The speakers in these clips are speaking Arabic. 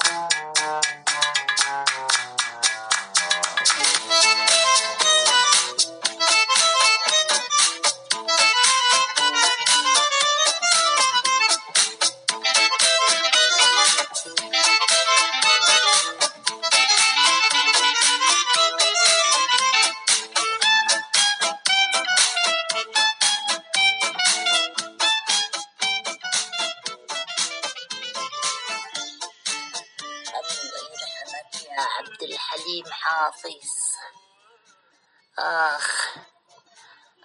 الله يا عبد الحليم حافظ. آخ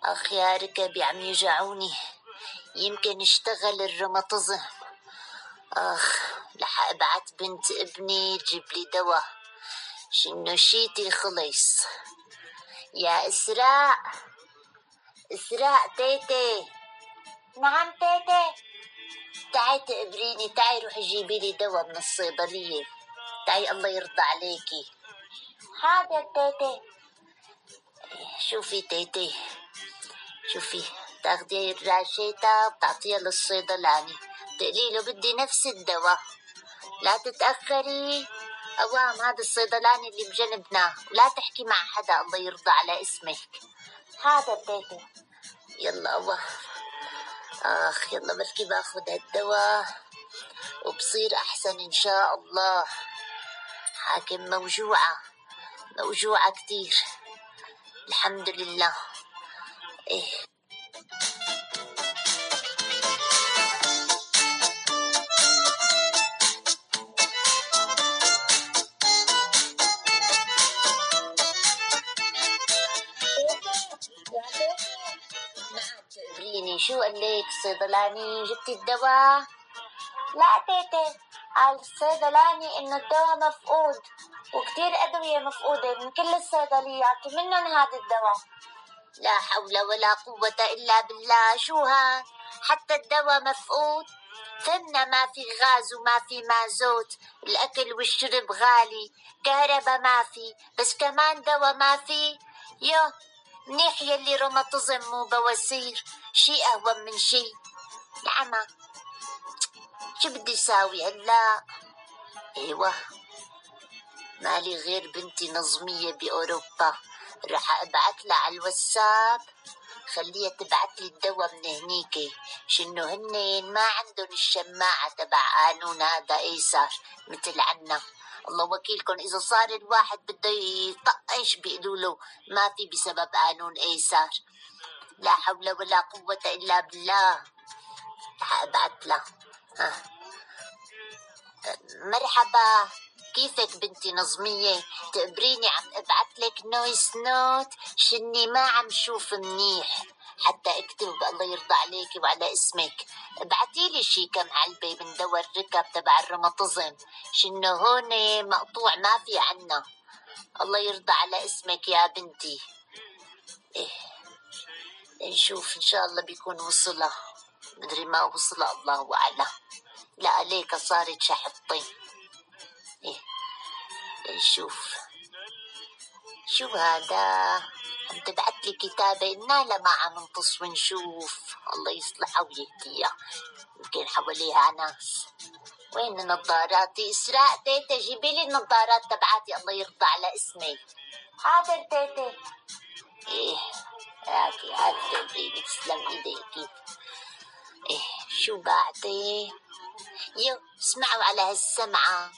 آخ يا ركبي عم يجعوني. يمكن اشتغل الروماتيزم آخ لح أبعت بنت ابني تجيب لي دواء. شنو شيتي خلص يا إسراء. إسراء تيتي. نعم تيتي. تعي تقبريني تعي روحي جيبي لي دواء من الصيدلية. تعي الله يرضى عليكي. حاضر تيتي. شوفي تيتي. شوفي تاخدي الراشيتا وتعطيها للصيدلاني تقولي له بدي نفس الدواء. لا تتأخري. أوام هذا الصيدلاني اللي بجنبنا ولا تحكي مع حدا الله يرضى على اسمك. حاضر تيتي. يلا أوام آخ يلا بلكي باخد هالدواء. وبصير أحسن إن شاء الله. حاكم موجوعة موجوعة كتير. الحمد لله. إيه. شو قال لك الصيدلاني جبتي الدواء؟ لا تيتي قال الصيدلاني انه الدواء مفقود وكتير أدوية مفقودة من كل الصيدليات ومنهم هذا الدواء. لا حول ولا قوة إلا بالله شو ها؟ حتى الدواء مفقود؟ فهمنا ما في غاز وما في مازوت الأكل والشرب غالي كهرباء ما في بس كمان دواء ما في؟ يو منيح يلي روماتيزم مو بواسير شي أهون من شي العمى شو بدي ساوي هلا أيوه مالي غير بنتي نظمية بأوروبا. رح ابعت لها على الواتساب. خليها تبعت لي الدواء من هنيك. شنو هن؟ ما عندهم الشماعة تبع قانون هذا ايسر مثل عنا. الله وكيلكم. إذا صار الواحد بده يطقش بيقولوا له ما في بسبب قانون ايسر لا حول ولا قوة إلا بالله. رح ابعت لها. ها. مرحبا. كيفك بنتي نظمية؟ تقبريني عم أبعت لك نويس نوت شني ما عم شوف منيح. حتى اكتب الله يرضى عليك وعلى اسمك. ابعتي لي شي كم علبة من دواء الركب تبع الروماتيزم. شنو هون مقطوع ما في عنا. الله يرضى على اسمك يا بنتي. إيه. نشوف إن شاء الله بيكون وصلها مدري ما وصلها الله أعلم. لا عليك صارت شحطين إيه. نشوف شو هذا. عم تبعت لي كتابة إنا لما عم نطص ونشوف. الله يصلحها ويهديها يمكن حواليها ناس. وين نظاراتي إسراء. تيتا جيبي لي النظارات تبعاتي. الله يرضى على اسمي. حاضر تيتا إيه. هاتي هاتي تسلم إيديكي. إيه شو بعدي؟ يو اسمعوا على هالسمعة.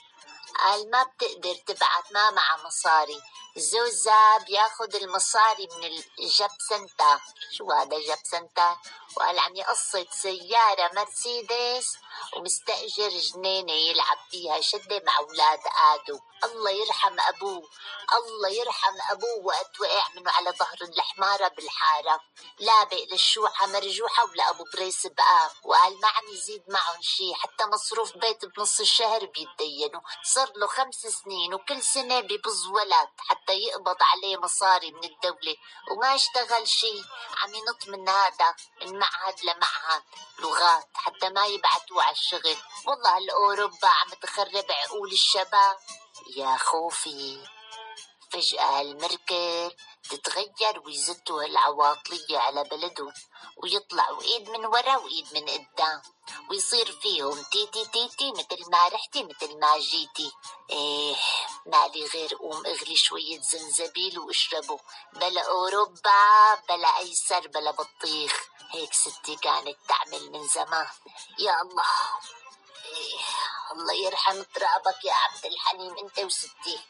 قال ما بتقدر تبعت ما معها مصاري. زوزها بياخد المصاري من الجب سنتا شو هذا جب سنتا وقال عم يقسط سيارة مرسيدس ومستأجر جنينة يلعب فيها شدة مع أولاد آدو. الله يرحم أبوه. الله يرحم أبوه وقت وقع منه على ظهر الحمارة بالحارة. لابق للشوحة مرجوحة ولا أبو بريس بقى. وقال ما عم يزيد معهم شي حتى مصروف بيت بنص الشهر بيتدينوا. صار له خمس سنين وكل سنة ببز ولد حتى يقبض عليه مصاري من الدولة. وما اشتغل شي. عم ينط من هذا. من معهد لمعهد لغات حتى ما يبعتوه على الشغل. والله الأوروبا عم تخرب عقول الشباب. يا خوفي فجأة هالمركب تتغير ويزتوا هالعواطلية على بلدهم ويطلعوا إيد من ورا وإيد من قدام ويصير فيهم تيتي تيتي مثل ما رحتي مثل ما جيتي. إيه مالي غير قوم اغلي شوية زنزبيل واشربه بلا أوروبا بلا أيسر بلا بطيخ. هيك ستي كانت تعمل من زمان. يا الله. إيه الله يرحم ترابك يا عبد الحليم انت وستي.